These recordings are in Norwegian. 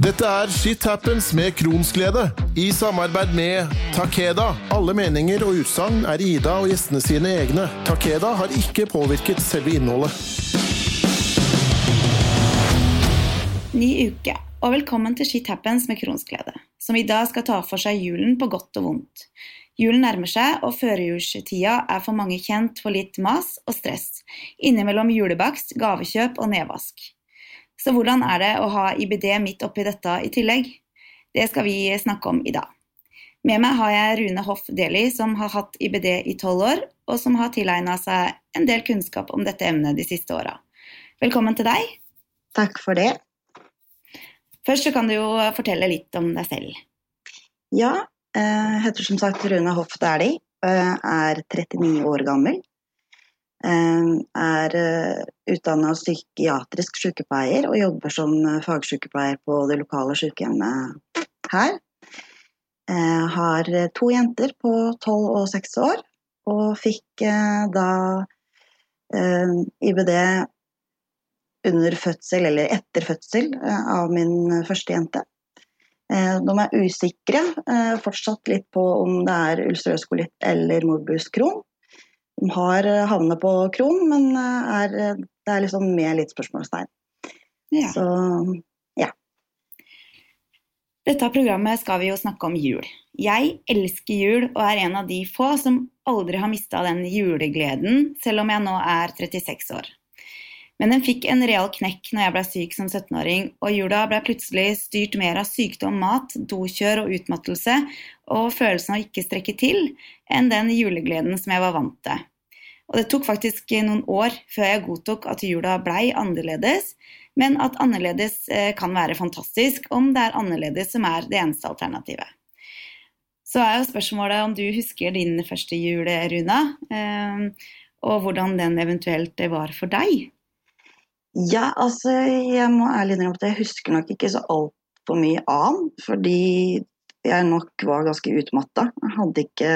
Dette er Shit Happens med Kronsglede, i samarbeid med Takeda. Alle meninger og utsagn er Ida og gjestene sine egne. Takeda har ikke påvirket selve innholdet. Ny uke, og velkommen til Shit Happens med Kronsglede, som i dag skal ta for seg julen på godt og vondt. Julen nærmer seg, og førjulstida er for mange kjent for litt mas og stress. Innimellom julebakst, gavekjøp og nedvask. Så hvordan er det å ha IBD midt oppi dette i tillegg? Det skal vi snakke om i dag. Med meg har jeg Rune Hoff Deli, som har hatt IBD i tolv år, og som har tilegna seg en del kunnskap om dette emnet de siste åra. Velkommen til deg. Takk for det. Først så kan du jo fortelle litt om deg selv. Ja, jeg eh, heter som sagt Rune Hoff Dæhlie. Er 39 år gammel. Eh, er eh, utdanna psykiatrisk sykepleier og jobber som eh, fagsykepleier på det lokale sykehjemmet her. Jeg har to jenter på tolv og seks år, og fikk da IBD under fødsel, eller etter fødsel, av min første jente. De er usikre fortsatt litt på om det er ulcerøs kolitt eller morbus Crohn. De har eh, havnet på kron, men eh, er, eh, det er liksom med litt spørsmålstegn. Ja. Så ja. Dette programmet skal vi jo snakke om jul. Jeg elsker jul og er en av de få som aldri har mista den julegleden, selv om jeg nå er 36 år. Men den fikk en real knekk når jeg ble syk som 17-åring, og jula ble plutselig styrt mer av sykdom, mat, dokjør og utmattelse, og følelsen av å ikke strekke til, enn den julegleden som jeg var vant til. Og det tok faktisk noen år før jeg godtok at jula blei annerledes, men at annerledes eh, kan være fantastisk om det er annerledes som er det eneste alternativet. Så er jo spørsmålet om du husker din første jul, Runa, eh, og hvordan den eventuelt var for deg? Ja, altså jeg må ærlig innrømme at jeg husker nok ikke så altfor mye annet. fordi jeg nok var ganske utmatta. Jeg hadde ikke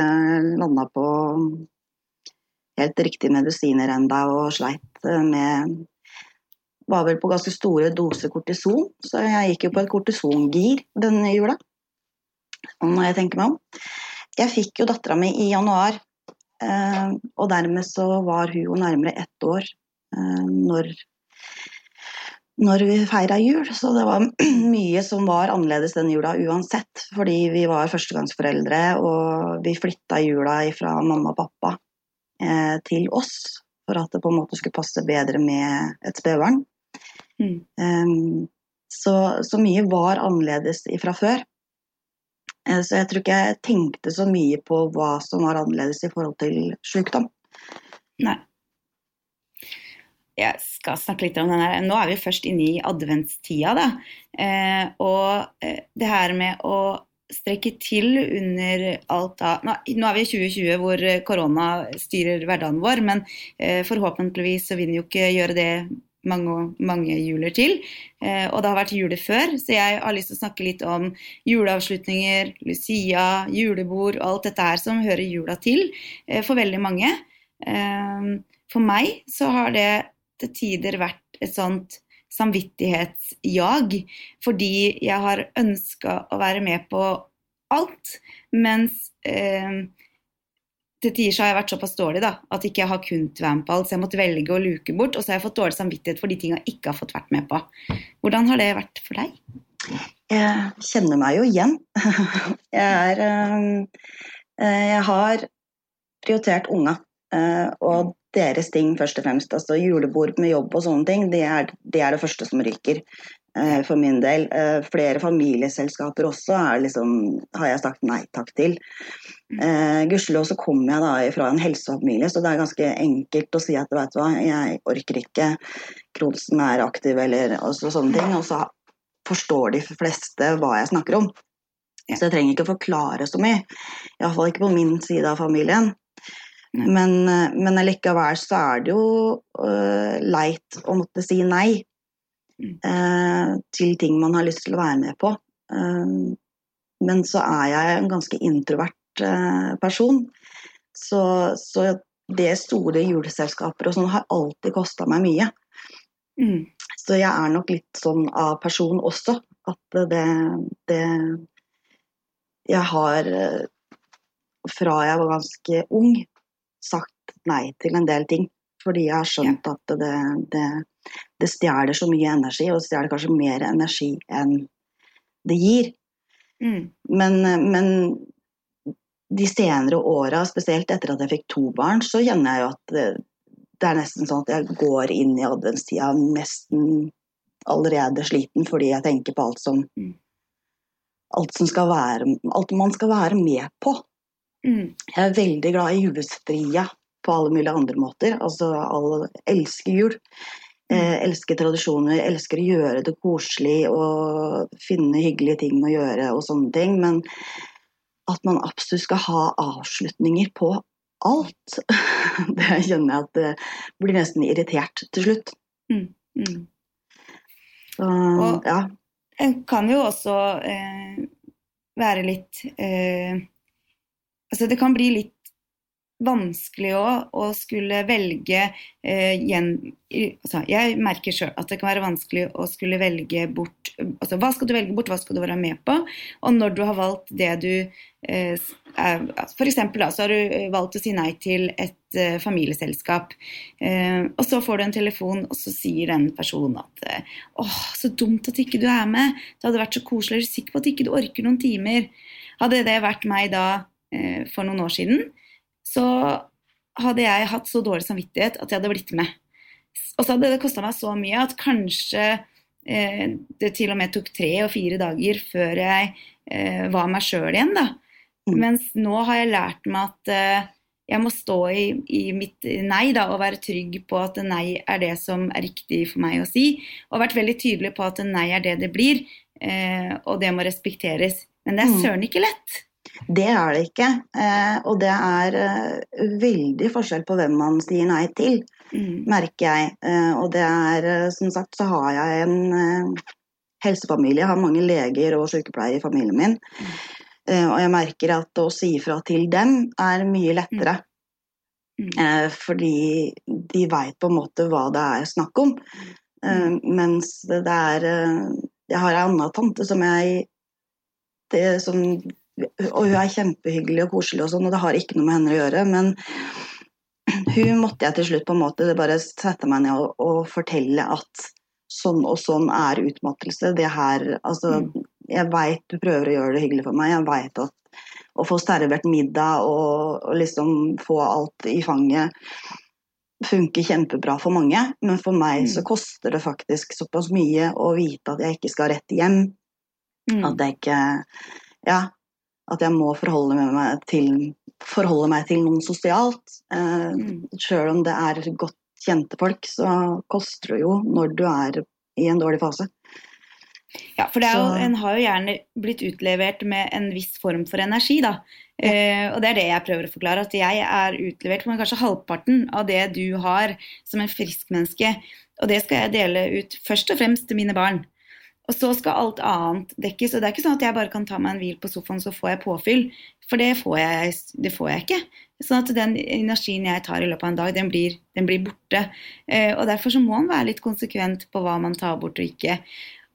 landa på helt riktige medisiner enda og sleit eh, med Var vel på ganske store doser kortison, så jeg gikk jo på et kortisongir denne jula. Når jeg tenker meg om. Jeg fikk jo dattera mi i januar, eh, og dermed så var hun jo nærmere ett år eh, når når vi feira jul. Så det var mye som var annerledes den jula uansett. Fordi vi var førstegangsforeldre, og vi flytta jula fra mamma og pappa eh, til oss for at det på en måte skulle passe bedre med et spedbarn. Mm. Um, så, så, mye var annerledes fra før. Eh, så jeg tror ikke jeg tenkte så mye på hva som var annerledes i forhold til sykdom. Nei. Jeg skal snakke litt om den her. Nå er vi først inne i adventstida, da. Eh, og eh, det her med å strekke til under alt av nå, nå, er vi i 2020 hvor korona styrer hverdagen vår, men eh, forhåpentligvis så vil den jo ikke gjøre det mange, mange juler til. Eh, og det har vært juler før, så jeg har lyst til å snakke litt om juleavslutninger, Lucia, julebord og alt dette her som hører jula til eh, for veldig mange. Eh, for meg så har det til tider vært et sånt samvittighetsjag, fordi jeg har ønska å være med på alt. Mens eh, til tider så har jeg vært såpass dårlig da, at ikke jeg har kunnet være med på alt. Så jeg måtte velge å luke bort, og så har jeg fått dårlig samvittighet for de tinga jeg ikke har fått vært med på. Hvordan har det vært for deg? Jeg kjenner meg jo igjen. Jeg, er, eh, jeg har prioritert unga. Eh, og deres ting først og fremst. Altså julebord med jobb og sånne ting, det er det, er det første som ryker. Eh, for min del. Eh, flere familieselskaper også liksom, har jeg sagt nei takk til. Eh, Gudskjelov så kommer jeg da fra en helsefamilie, så det er ganske enkelt å si at vet du hva, jeg orker ikke, Kronsen er aktiv eller også, sånne ting. Og så forstår de fleste hva jeg snakker om. Så jeg trenger ikke å forklare så mye. Iallfall ikke på min side av familien. Men, eh, men allikevel så er det jo uh, leit å måtte si nei uh, til ting man har lyst til å være med på. Uh, men så er jeg en ganske introvert person. Så, så, det store juleselskaper og sånn har alltid kosta meg mye. Mm. så jeg er nok litt sånn av person også. At det, det Jeg har fra jeg var ganske ung sagt nei til en del ting. Fordi jeg har skjønt at det, det, det stjeler så mye energi, og det stjeler kanskje mer energi enn det gir. Mm. Men, men, de senere åra, spesielt etter at jeg fikk to barn, så kjenner jeg jo at det, det er nesten sånn at jeg går inn i adventstida nesten allerede sliten fordi jeg tenker på alt som mm. alt som skal være alt man skal være med på. Mm. Jeg er veldig glad i julestria på alle mulige andre måter. Altså, alle elsker jul. Mm. Eh, elsker tradisjoner, elsker å gjøre det koselig og finne hyggelige ting å gjøre og sånne ting. Men at man absolutt skal ha avslutninger på alt, det kjenner jeg at det blir nesten irritert til slutt. Mm. Mm. Så, og ja. en kan jo også eh, være litt eh, Altså det kan bli litt vanskelig òg å skulle velge eh, gjen, altså, Jeg merker sjøl at det kan være vanskelig å skulle velge bort altså, Hva skal du velge bort, hva skal du være med på? Og når du har valgt det du eh, F.eks. så har du valgt å si nei til et eh, familieselskap. Eh, og så får du en telefon, og så sier den personen at eh, åh, så dumt at ikke du er med. Det hadde vært så koselig. Er du sikker på at ikke du orker noen timer? Hadde det vært meg da eh, for noen år siden, så hadde jeg hatt så dårlig samvittighet at jeg hadde blitt med. Og så hadde det kosta meg så mye at kanskje eh, det til og med tok tre og fire dager før jeg eh, var meg sjøl igjen, da. Mm. Mens nå har jeg lært meg at eh, jeg må stå i, i, mitt nei da, og være trygg på at nei er det som er riktig for meg å si. Og vært veldig tydelig på at nei er det det blir, eh, og det må respekteres. Men det er mm. søren ikke lett. Det er det ikke. Eh, og det er eh, veldig forskjell på hvem man sier nei til, mm. merker jeg. Eh, og det er som sagt så har jeg en helsefamilie, jeg har mange leger og sykepleiere i familien min. Og jeg merker at å si ifra til dem er mye lettere. Mm. mm. Fordi de veit på en måte hva det er snakk om. Mm. Mens det er Jeg har ei anna tante som jeg det, som og hun er kjempehyggelig og koselig, og sånn, og det har ikke noe med henne å gjøre. Men hun måtte jeg til slutt på en måte bare sette meg ned og, og fortelle at sånn og sånn er utmattelse. Det her Altså, mm. jeg veit du prøver å gjøre det hyggelig for meg. Jeg veit at å få servert middag og, og, liksom få alt i fanget funker kjempebra for mange, men for meg mm. så koster det faktisk såpass mye å vite at jeg ikke skal rett hjem. Mm. At jeg ikke Ja, at jeg må forholde meg til, forholde meg til noen sosialt. Eh, mm. Sjøl om det er godt kjente folk, så koster det jo når du er i en dårlig fase. Ja, for jo, en har jo gjerne blitt utlevert med en viss form for energi, da. Ja. Eh, og det er det jeg prøver å forklare. At jeg er utlevert med kanskje halvparten av det du har som en frisk menneske. Og det skal jeg dele ut først og fremst til mine barn. Og så skal alt annet dekkes. Og det er ikke sånn at jeg bare kan ta meg en hvil på sofaen, så får jeg påfyll. For det får jeg, det får jeg ikke. Sånn at den energien jeg tar i løpet av en dag, den blir, den blir borte. Eh, og derfor så må man være litt konsekvent på hva man tar bort og ikke.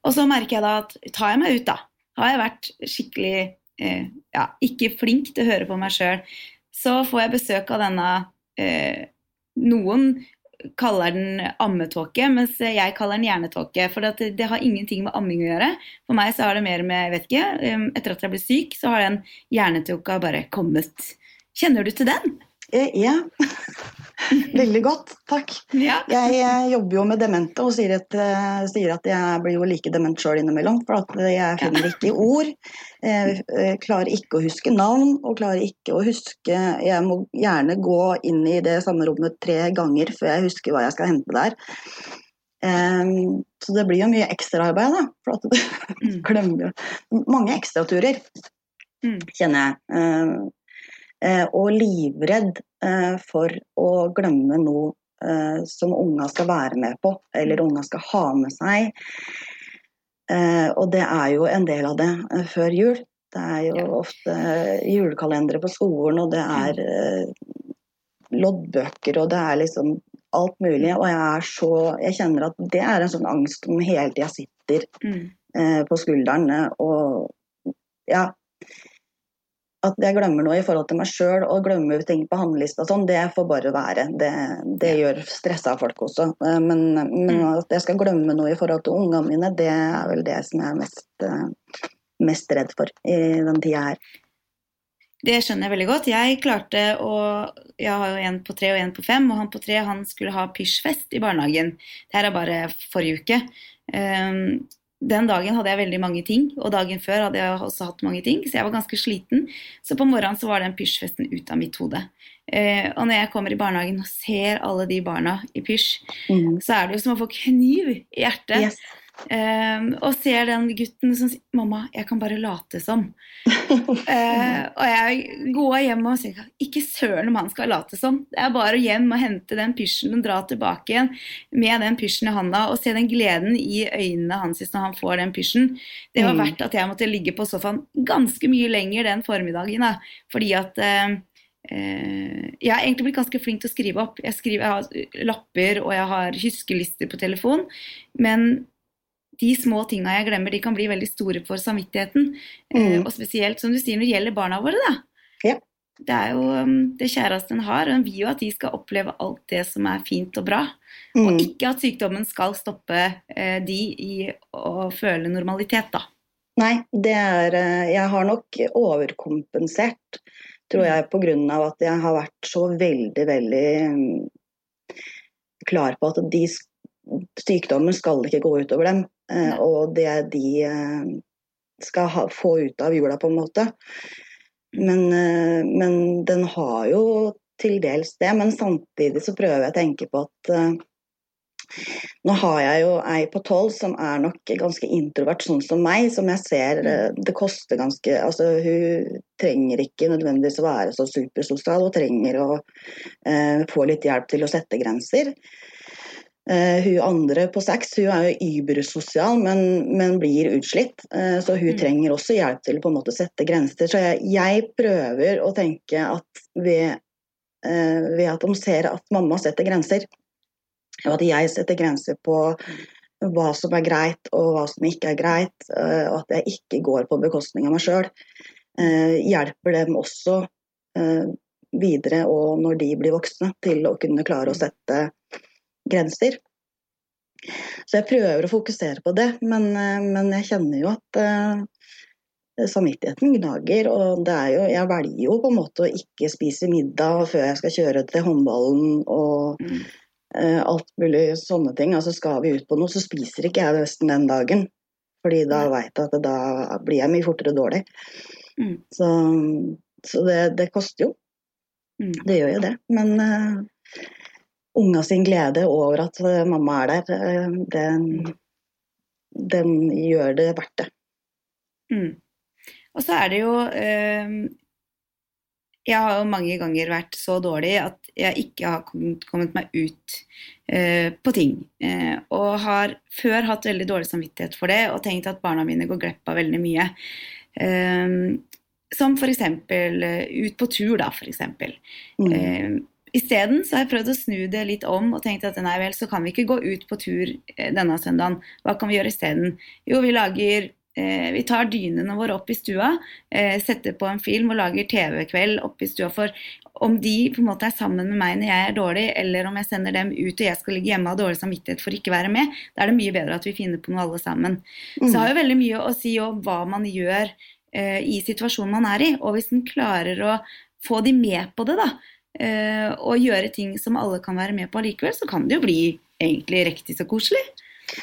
Og så merker jeg da at tar jeg meg ut, da, har jeg vært skikkelig eh, ja, ikke flink til å høre på meg sjøl, så får jeg besøk av denne eh, noen kaller den ammetåke, mens jeg kaller den hjernetåke. For det, det, har ingenting med amming å gjøre. For meg så har det mer med, vet ikke, etter at jeg ble syk, så har den hjernetåka bare kommet. Kjenner du til den? Eh, ja. Veldig godt, takk. Ja. Jeg, jeg, jobber jo med demente og sier at, uh, sier at jeg blir jo like dement sjøl innimellom. For at jeg finner ikke ord. Jeg, jeg klarer ikke å huske navn og klarer ikke å huske Jeg må gjerne gå inn i det samme rommet tre ganger før jeg husker hva jeg skal hente der. Um, så det blir jo mye ekstraarbeid, da. For at du mm. glemmer Mange ekstraturer, mm. kjenner jeg. Eh, og livredd eh, for å glemme noe eh, som unga skal være med på, eller unga skal ha med seg. Og det er jo en del av det før jul. Det er jo ofte julekalendere på skolen, og det er loddbøker, og det er liksom alt mulig. Og jeg er så Jeg kjenner at det er en sånn angst som hele tida sitter Mm. eh, på skulderen. eh, Og ja At jeg glemmer noe i forhold til meg sjøl og glemmer ting på handlelista sånn, det får bare være. Det, det gjør stressa folk også. Eh, Men, men Mm. at jeg skal glemme noe i forhold til ungene mine, det er vel det som jeg er mest, eh, mest redd for i den tida her. Det skjønner jeg veldig godt. Jeg klarte å Jeg har jo en på tre og en på fem, og han på tre han skulle ha pysjfest i barnehagen. Det her er bare forrige uke. Um, den dagen hadde jeg veldig mange ting, og dagen før hadde jeg også hatt mange ting, så jeg var ganske sliten. Så på morgenen så var den pysjfesten ut av mitt hode. Eh, og når jeg kommer i barnehagen og ser alle de barna i pysj, Mm. så er det jo som å få kniv i hjertet. Yes. Um, og ser den gutten som sier 'mamma, jeg kan bare late som'. Eh, og jeg går hjem og sier ikke søren om han skal late som. Det er bare å hjem og hente den pysjen og dra tilbake igjen med den pysjen i handa og se den gleden i øynene hans når han får den pysjen. Det var Mm. verdt at jeg måtte ligge på sofaen ganske mye lenger den formiddagen. Da, fordi at eh, eh, jeg har egentlig blitt ganske flink til å skrive opp. Jeg, skriver, jeg har lapper og jeg har huskelister på telefon. Men de små tinga jeg glemmer, de kan bli veldig store for samvittigheten. Eh, Mm. og spesielt som du sier når det gjelder barna våre, da. Ja. Det er jo um, det kjæreste en har, og en vil jo at de skal oppleve alt det som er fint og bra. Og Mm. ikke at sykdommen skal stoppe eh, de i å føle normalitet, da. Nei, det er eh, Jeg har nok overkompensert, tror jeg, pga. at jeg har vært så veldig, veldig mm, klar på at de sykdommen skal ikke gå utover dem. Eh, Og det de eh, skal ha, få ut av jula, på en måte. Men, eh, men den har jo til dels det. Men samtidig så prøver jeg å tenke på at nå har jeg jo ei på tolv som er nok ganske introvert, sånn som meg. Som jeg ser eh, det koster ganske Altså hun trenger ikke nødvendigvis å være så supersosial, hun trenger å eh, få litt hjelp til å sette grenser. Eh, hun andre på seks hun er jo übersosial, men, men blir utslitt. Eh, så hun Mm. trenger også hjelp til å på en måte sette grenser. Så jeg, jeg prøver å tenke at ved, eh, ved at de ser at mamma setter grenser, og at jeg setter grenser på hva som er greit og hva som ikke er greit, og at jeg ikke går på bekostning av meg sjøl, hjelper dem også eh, videre og når de blir voksne, til å kunne klare å sette grenser. Så jeg prøver å fokusere på det, men, eh, men jeg kjenner jo at uh, samvittigheten gnager. Og det er jo, jeg velger jo på en måte å ikke spise middag før jeg skal kjøre til håndballen og Mm. eh, alt mulig sånne ting. Altså skal vi ut på noe, så spiser ikke jeg nesten den dagen. Fordi da veit jeg at da blir jeg mye fortere dårlig. Mm. Så, så det, det koster jo. Mm. Det gjør jo det. Men uh, unga sin glede over at eh, mamma er der, eh, den, den gjør det verdt det. Mm. Og så er det jo eh, Jeg har jo mange ganger vært så dårlig at jeg ikke har kommet, kommet meg ut eh, på ting. Eh, og har før hatt veldig dårlig samvittighet for det og tenkt at barna mine går glipp av veldig mye. Eh, som f.eks. Ut på tur, da, f.eks. Mm. Isteden har jeg prøvd å snu det litt om og tenkt at nei vel, så kan vi ikke gå ut på tur eh, denne søndagen. Hva kan vi gjøre isteden? Jo, vi lager eh, Vi tar dynene våre opp i stua, eh, setter på en film og lager TV-kveld oppe i stua. For om de på en måte er sammen med meg når jeg er dårlig, eller om jeg sender dem ut og jeg skal ligge hjemme og ha dårlig samvittighet for ikke være med, da er det mye bedre at vi finner på noe alle sammen. Så det har jo veldig mye å si om hva man gjør i situasjonen man er i. Og hvis en klarer å få de med på det, da, og gjøre ting som alle kan være med på allikevel, så kan det jo bli egentlig riktig så koselig.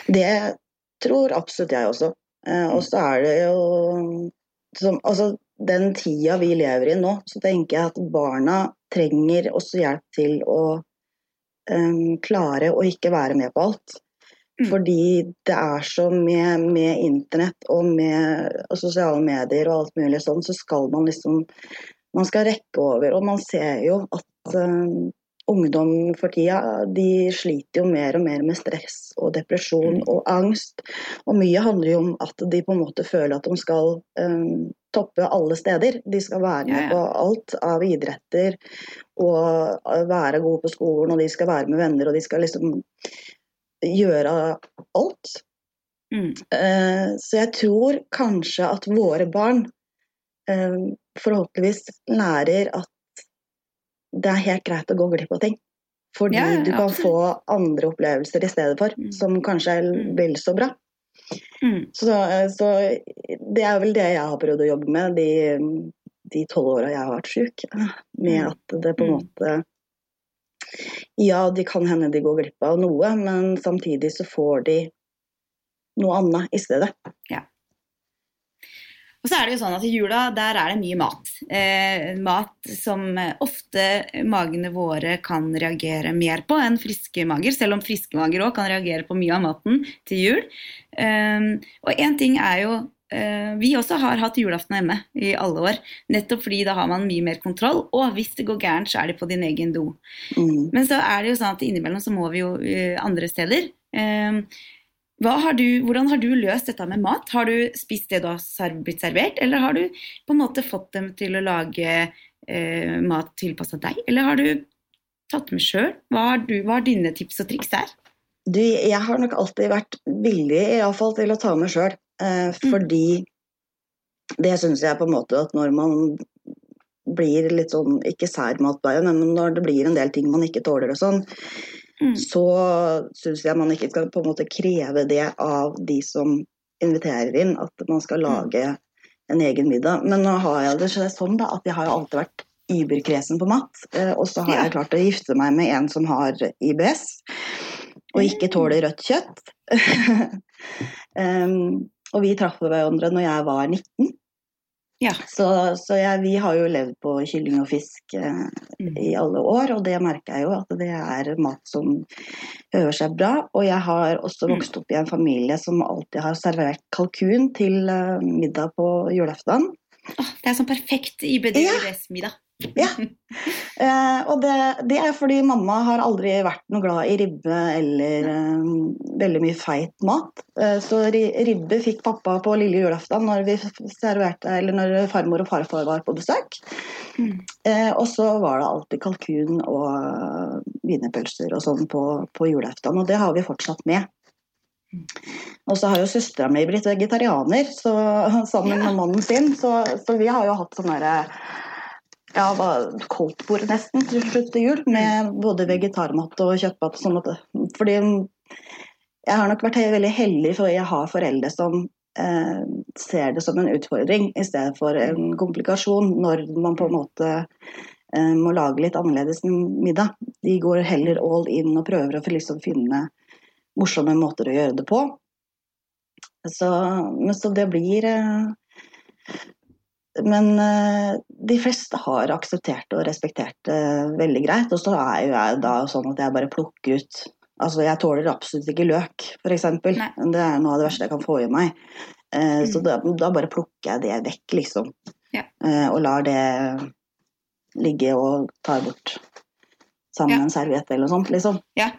Det tror absolutt jeg også. Eh, og så er det jo som, altså, Den tida vi lever i nå, så tenker jeg at barna trenger også hjelp til å um, klare å ikke være med på alt. Mm. Fordi det er så med, med internett og med og sosiale medier og alt mulig sånn, så skal man liksom Man skal rekke over. Og man ser jo at um, ungdom for tida de sliter jo mer og mer med stress og depresjon Mm. og angst. Og mye handler jo om at de på en måte føler at de skal um, toppe alle steder. De skal være med på alt av idretter og være gode på skolen, og de skal være med venner, og de skal liksom gjøre alt. Mm. Eh, Så jeg tror kanskje at våre barn eh, forhåpentligvis lærer at det er helt greit å gå glipp av ting. Fordi Ja, ja, du kan få andre opplevelser i stedet for, Mm. som kanskje er Mm. vel så bra. Mm. Så, så det er vel det jeg har prøvd å jobbe med de tolv åra jeg har vært sjuk. Med Mm. at det på en måte Ja, de kan hende de går glipp av noe, men samtidig så får de noe annet i stedet. Og så er det jo sånn at i jula der er det mye mat. Eh, mat som eh, ofte magene våre kan reagere mer på enn friske mager, selv om friske mager òg kan reagere på mye av maten til jul. Eh, og én ting er jo eh, Vi også har hatt julaften hjemme i alle år. Nettopp fordi da har man mye mer kontroll, og hvis det går gærent, så er det på din egen do. Mm. Men så er det jo sånn at innimellom så må vi jo eh, andre steder. Eh, har du, hvordan har du løst dette med mat? Har du spist det du har blitt servert, eller har du på en måte fått dem til å lage eh, mat tilpassa deg, eller har du tatt med sjøl? Hva, hva er dine tips og triks der? Du, jeg har nok alltid vært villig i alle fall, til å ta med sjøl. Eh, fordi det syns jeg på en måte at når man blir litt sånn, ikke sær matpleie, men når det blir en del ting man ikke tåler og sånn, Mm. så syns jeg man ikke skal på en måte kreve det av de som inviterer inn, at man skal lage en egen middag. Men nå har jeg det sånn da, at jeg har alltid vært überkresen på mat. eh, Og så har jeg klart å gifte meg med en som har IBS, og ikke tåler rødt kjøtt. um, og vi traff hverandre når jeg var 19. Ja. Så, så jeg, vi har jo levd på kylling og fisk eh, Mm. i alle år, og det merker jeg jo at det er mat som hører seg bra. Og jeg har også Mm. vokst opp i en familie som alltid har servert kalkun til eh, middag på julaften. Oh, det er sånn perfekt. IBD-middag. Ja. Eh, og det, det er fordi mamma har aldri vært noe glad i ribbe eller eh, veldig mye feit mat. Eh, så ribbe fikk pappa på lille julaften når, vi serverte, eller når farmor og farfar var på besøk. Mm. Eh, og så var det alltid kalkun og wienerpølser og sånn på, på julaften, og det har vi fortsatt med. Og så har jo søstera mi blitt vegetarianer så, sammen med mannen sin, så, så vi har jo hatt sånn derre ja, koldtbordet koldtbord nesten til slutt til jul, med både vegetarmat og kjøttmat. Sånn fordi jeg har nok vært veldig heldig, for jeg har foreldre som eh, ser det som en utfordring i stedet for en komplikasjon når man på en måte eh, må lage litt annerledes middag. De går heller all in og prøver å liksom finne morsomme måter å gjøre det på. Så, men så det blir eh, Men eh, de fleste har akseptert og respektert det veldig greit. Og så er jo jeg da sånn at jeg bare plukker ut Altså jeg tåler absolutt ikke løk, f.eks. Det er noe av det verste jeg kan få i meg. Eh, Så Mm. da, da bare plukker jeg det vekk, liksom. Ja. Eh, og lar det ligge og tar bort sammen Ja. med en serviett eller noe sånt, liksom. Ja.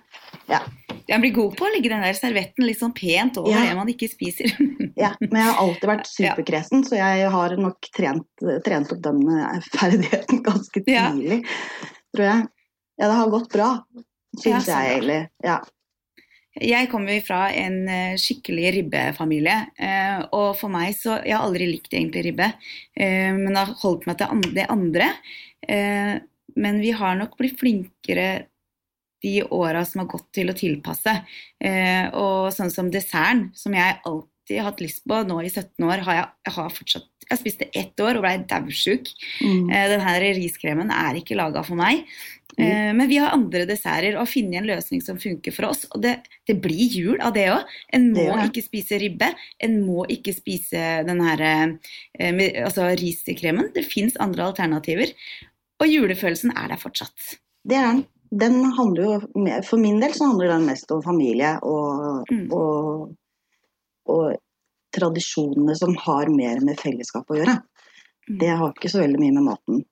Ja. Jeg blir god på å legge den der servetten litt sånn pent over Ja. det man ikke spiser. Ja, men jeg har alltid vært superkresen, så jeg har nok trent, trent opp den eh, ferdigheten ganske Ja. tidlig, tror jeg. Ja, det har gått bra, Ja, syns jeg egentlig. Ja. Jeg kommer fra en eh, skikkelig ribbefamilie, eh, og for meg så Jeg har aldri likt egentlig ribbe, men har holdt meg til det andre. Men vi har nok blitt flinkere de åra som har gått til å tilpasse. Eh, Og sånn som desserten, som jeg alltid har hatt lyst på nå i 17 år, har jeg, jeg har fortsatt Jeg spiste ett år og blei daudsjuk. Mm. Eh, Den her riskremen er ikke laga for meg. Eh, Men vi har andre desserter og har funnet en løsning som funker for oss. Og det, det blir jul av det òg. En må ja. ikke spise ribbe. En må ikke spise den her eh, altså riskremen. Det fins andre alternativer. Og julefølelsen er der fortsatt. Det er den. Den handler jo, mer- For min del så handler den mest om familie og, Mm. og, og tradisjonene som har mer med fellesskap å gjøre. Mm. Det har ikke så veldig mye med maten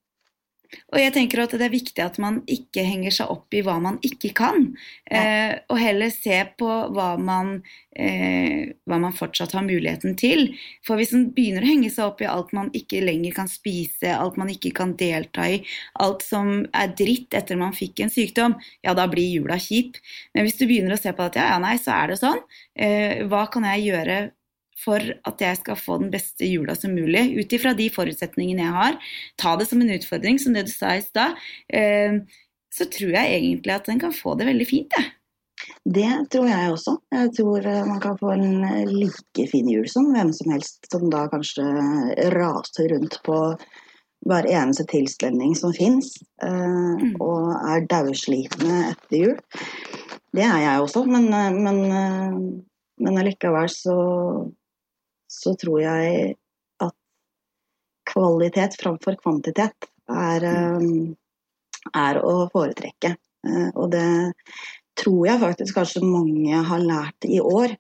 Og jeg tenker at det er viktig at man ikke henger seg opp i hva man ikke kan, eh, og heller se på hva man, eh, hva man fortsatt har muligheten til. For hvis man begynner å henge seg opp i alt man ikke lenger kan spise, alt man ikke kan delta i, alt som er dritt etter man fikk en sykdom, ja, da blir jula kjip. Men hvis du begynner å se på at ja, ja, nei, så er det sånn, eh, hva kan jeg gjøre for at jeg skal få den beste jula som mulig, ut ifra de forutsetningene jeg har. Ta det som en utfordring, som det du sa i stad. Eh, så tror jeg egentlig at en kan få det veldig fint, jeg. Det tror jeg også. Jeg tror eh, man kan få en like fin jul som hvem som helst som da kanskje raser rundt på hver eneste tilstelning som fins, mm. og er daudslitne etter jul. Det er jeg også, men, men, men allikevel så så tror jeg at kvalitet framfor kvantitet er, mm. eh, er å foretrekke. Eh, og det tror jeg faktisk kanskje mange har lært i år.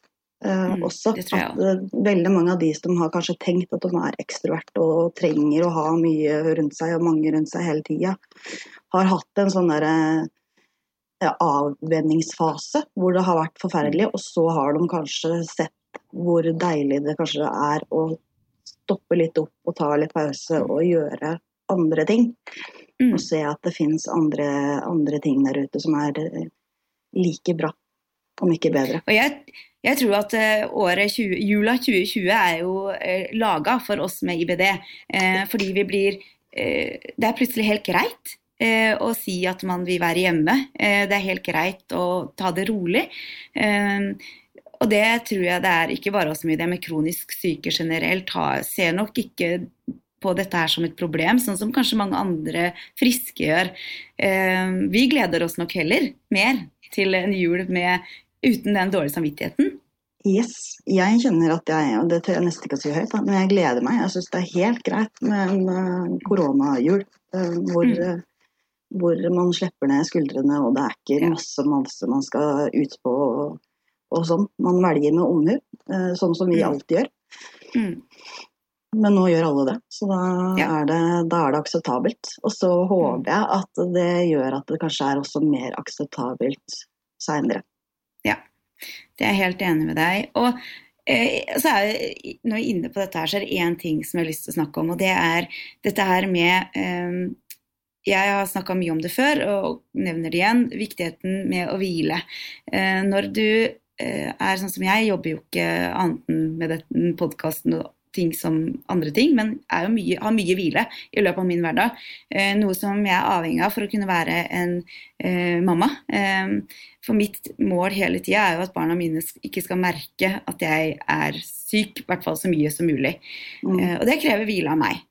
Uh, mm, også at uh, veldig mange av de som har kanskje tenkt at de er ekstrovert og trenger å ha mye rundt seg og mange rundt seg hele tida, har hatt en sånn derre uh, avvenningsfase hvor det har vært forferdelig, og så har de kanskje sett hvor deilig det kanskje er å stoppe litt opp og ta litt pause og gjøre andre ting. Mm. Og se at det fins andre, andre, ting der ute som er eh, like bra, om ikke bedre. Og jeg, jeg tror at uh, året 20, jula 2020 er jo uh, laga for oss med IBD. Eh, fordi vi blir eh, Det er plutselig helt greit å si at man vil være hjemme. det er helt greit å ta det rolig. Og det tror jeg det er ikke bare oss mye, det med kronisk syke generelt har, ser nok ikke på dette her som et problem, sånn som kanskje mange andre friske gjør. Eh, vi gleder oss nok heller mer til en jul med, uten den dårlige samvittigheten. Yes, jeg kjenner at jeg, og det tør jeg nesten ikke å si høyt, men jeg gleder meg. Jeg syns det er helt greit med en koronajul eh, hvor, mm. hvor, man slipper ned skuldrene, og det er ikke masse masse man skal ut på. og og sånn. Man velger med omhu, eh, sånn som vi mm. alltid gjør. Mm. Men nå gjør alle det, så da, ja. er, det, da er, det, akseptabelt. Og så håper jeg at det gjør at det kanskje er også mer akseptabelt seinere. Ja, det er jeg helt enig med deg. Og eh, så er jeg, når jeg er inne på dette her, så er det én ting som jeg har lyst til å snakke om, og det er dette her med eh, jeg har snakka mye om det før og nevner det igjen, viktigheten med å hvile. Eh, når du er sånn som jeg, jobber jo ikke annet enn med den podkasten og ting som andre ting, men mye, har mye hvile i løpet av min hverdag. Eh, noe som jeg er avhengig av for å kunne være en eh, mamma. Eh, for mitt mål hele tida er jo at barna mine ikke skal merke at jeg er syk, i hvert fall så mye som mulig. Mm. Eh, og det krever hvile av meg.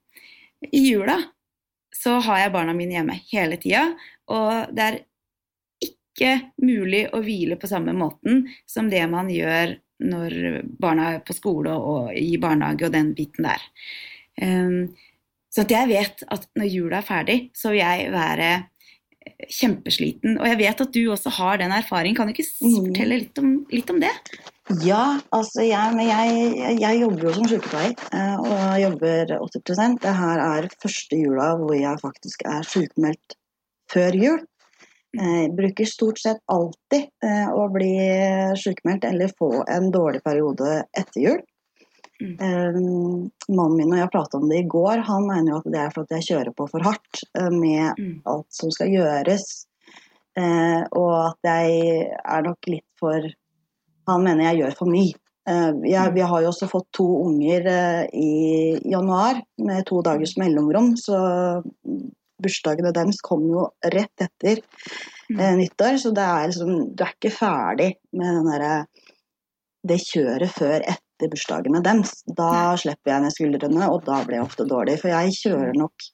I jula så har jeg barna mine hjemme hele tida, og det er ikke mulig å hvile på samme måten som det man gjør når barna er på skole og i barnehage og den biten der. Um, så at jeg vet at når jula er ferdig, så vil jeg være kjempesliten. Og jeg vet at du også har den erfaringen. Kan du ikke mm. fortelle litt om, litt om det? Ja, altså jeg, jeg, jeg, jobber jo som sykepleier eh, og jobber 80% Det her er første jula hvor jeg faktisk er sykemeldt før jul. Jeg eh, bruker stort sett alltid eh, å bli sykemeldt eller få en dårlig periode etter jul. Mm. Um, mannen min og jeg prata om det i går. Han mener jo at det er fordi jeg kjører på for hardt uh, med mm. alt som skal gjøres. Uh, og at jeg er nok litt for Han mener jeg gjør for mye. Uh, jeg, mm. vi har jo også fått to unger i januar med to dagers mellomrom, så bursdagene deres kom jo rett etter mm. eh, nyttår, så det er liksom, du er ikke ferdig med den der, det kjøret før etter bursdagene deres. Da mm. slipper jeg ned skuldrene, og da blir jeg ofte dårlig. For jeg kjører nok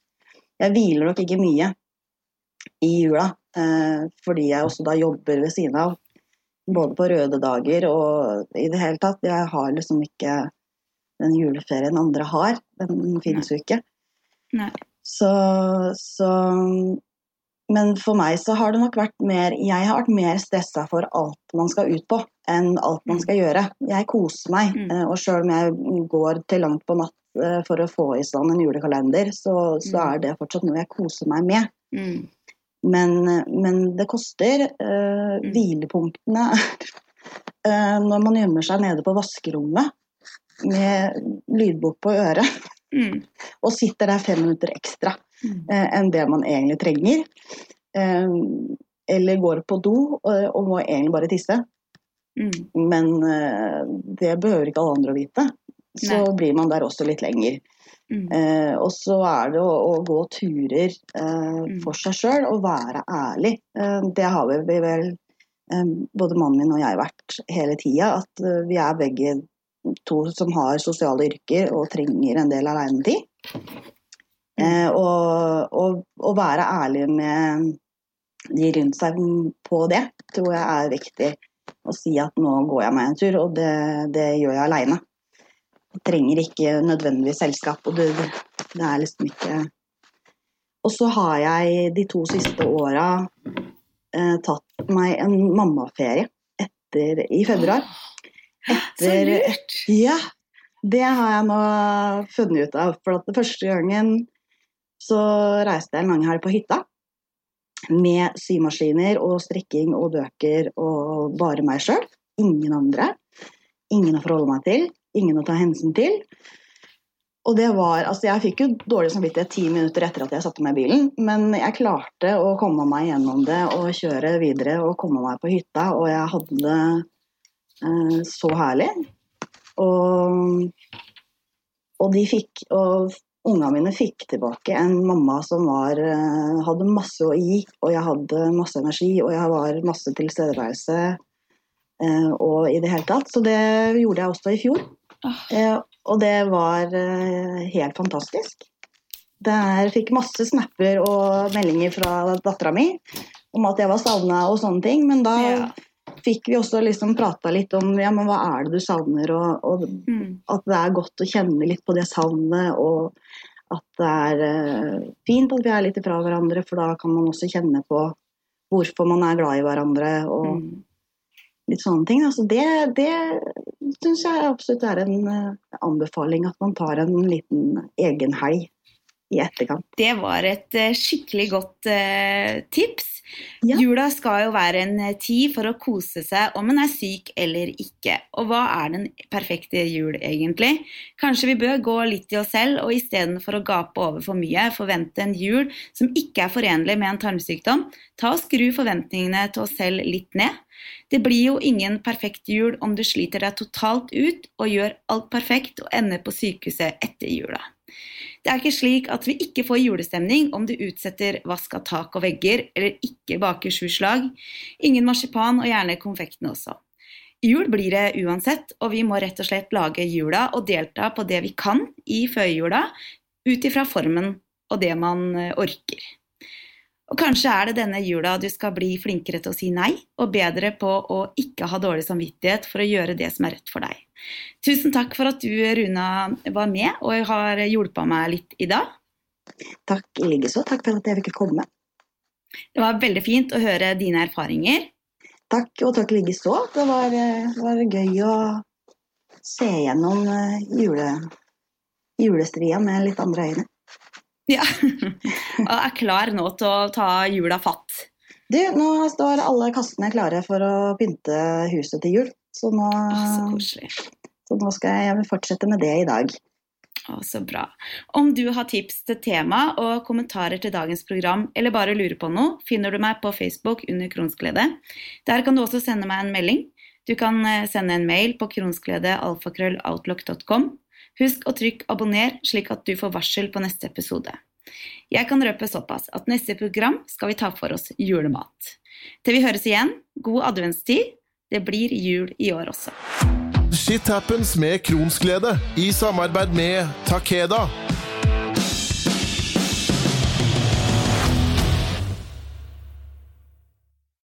Jeg hviler nok ikke mye i jula, eh, fordi jeg også da jobber ved siden av. Både på røde dager og i det hele tatt. Jeg har liksom ikke den juleferien andre har. Den finnes jo ikke. Nei. Så, så, men for meg så har det nok vært mer Jeg har vært mer stressa for alt man skal ut på, enn alt man skal gjøre. Jeg koser meg, Mm. eh, og sjøl om jeg går til langt på natt eh, for å få i stand en julekalender, så, så Mm. er det fortsatt noe jeg koser meg med. Mm. Men, men det koster. Uh, Mm. Hvilepunktene uh, når man gjemmer seg nede på vaskerommet med lydbok på øret Mm. og sitter der fem minutter ekstra Mm. eh, enn det man egentlig trenger. Eh, eller går på do og, og må egentlig bare tisse. Mm. Men eh, det behøver ikke alle andre å vite. Så Nei. blir man der også litt lenger. Mm. Eh, og så er det å, å gå turer eh, Mm. for seg sjøl og være ærlig. Eh, det har vi vel, eh, både mannen min og jeg, vært hele tida. At eh, vi er begge to som har sosiale yrker og trenger en del alenetid. Eh, og, og være ærlig med de rundt seg på det, tror jeg er viktig. Å si at nå går jeg meg en tur, og det, det gjør jeg aleine. Jeg trenger ikke nødvendigvis selskap. og det, det er liksom ikke Og så har jeg de to siste åra eh, tatt meg en mammaferie etter, i februar. Etter, lurt! ja, det har jeg nå funnet ut av. For at det første gangen så reiste jeg en lang helg på hytta. Med symaskiner og strikking og bøker og bare meg sjøl. Ingen andre. Ingen å forholde meg til. Ingen å ta hensyn til. Og det var, altså Jeg fikk jo dårlig samvittighet ti minutter etter at jeg satte meg i bilen, men jeg klarte å komme meg gjennom det og kjøre videre og komme meg på hytta, og jeg hadde det så herlig. Og, og de fikk Og ungene mine fikk tilbake en mamma som var, eh, hadde masse å gi, og jeg hadde masse energi, og jeg var masse tilstedeværelse. eh, og i det hele tatt. Så det gjorde jeg også i fjor. Eh, og det var eh, helt fantastisk. Der fikk masse snapper og meldinger fra dattera mi om at jeg var savna og sånne ting. Men da Ja. Fikk vi også liksom prata litt om ja, men hva er det du savner, og, og Mm. at det er godt å kjenne litt på det savnet, og at det er uh, fint at vi er litt ifra hverandre, for da kan man også kjenne på hvorfor man er glad i hverandre, og Mm. litt sånne ting. Altså det det syns jeg absolutt er en uh, anbefaling, at man tar en liten egen helg i etterkant. Det var et uh, skikkelig godt tips. Ja. Jula skal jo være en eh, tid for å kose seg om en er syk eller ikke. Og hva er den perfekte jul egentlig? Kanskje vi bør gå litt i oss selv og istedenfor å gape over for mye, forvente en jul som ikke er forenlig med en tarmsykdom, ta og skru forventningene til oss selv litt ned. Det blir jo ingen perfekt jul om du sliter deg totalt ut og gjør alt perfekt og ender på sykehuset etter jula. Det er ikke slik at vi ikke får julestemning om du utsetter vask av tak og vegger eller ikke baker sju slag. Ingen marsipan og gjerne konfekten også. Jul blir det uansett, og vi må rett og slett lage jula og delta på det vi kan i førjula, ut ifra formen og det man eh, orker. Og kanskje er det denne jula du skal bli flinkere til å si nei, og bedre på å ikke ha dårlig samvittighet for å gjøre det som er rett for deg. Tusen takk for at du, Runa, var med og har hjulpet meg litt i dag. Takk i likeså. Takk for at jeg fikk komme. Det var veldig fint å høre dine erfaringer. Takk, og takk likeså. Det var, var gøy å se gjennom eh, jule, julestria med litt andre øyne. Ja. Og er klar nå til å ta jula fatt. Du, nå står alle kassene klare for å pynte huset til jul. Så nå, Å, så koselig. så nå skal jeg fortsette med det i dag. Å, så bra. Om du har tips til tema og kommentarer til dagens program, eller bare lurer på noe, finner du meg på Facebook under Kronsglede. Der kan du også sende meg en melding. Du kan eh, sende en mail på kronskledealfakrølloutlook.com. Husk å trykke abonner, slik at du får varsel på neste episode. Jeg kan røpe såpass at neste program skal vi ta for oss julemat. Til vi høres igjen, god adventstid. Det blir jul i år også. Shit happens med Kronsglede i samarbeid med Takeda.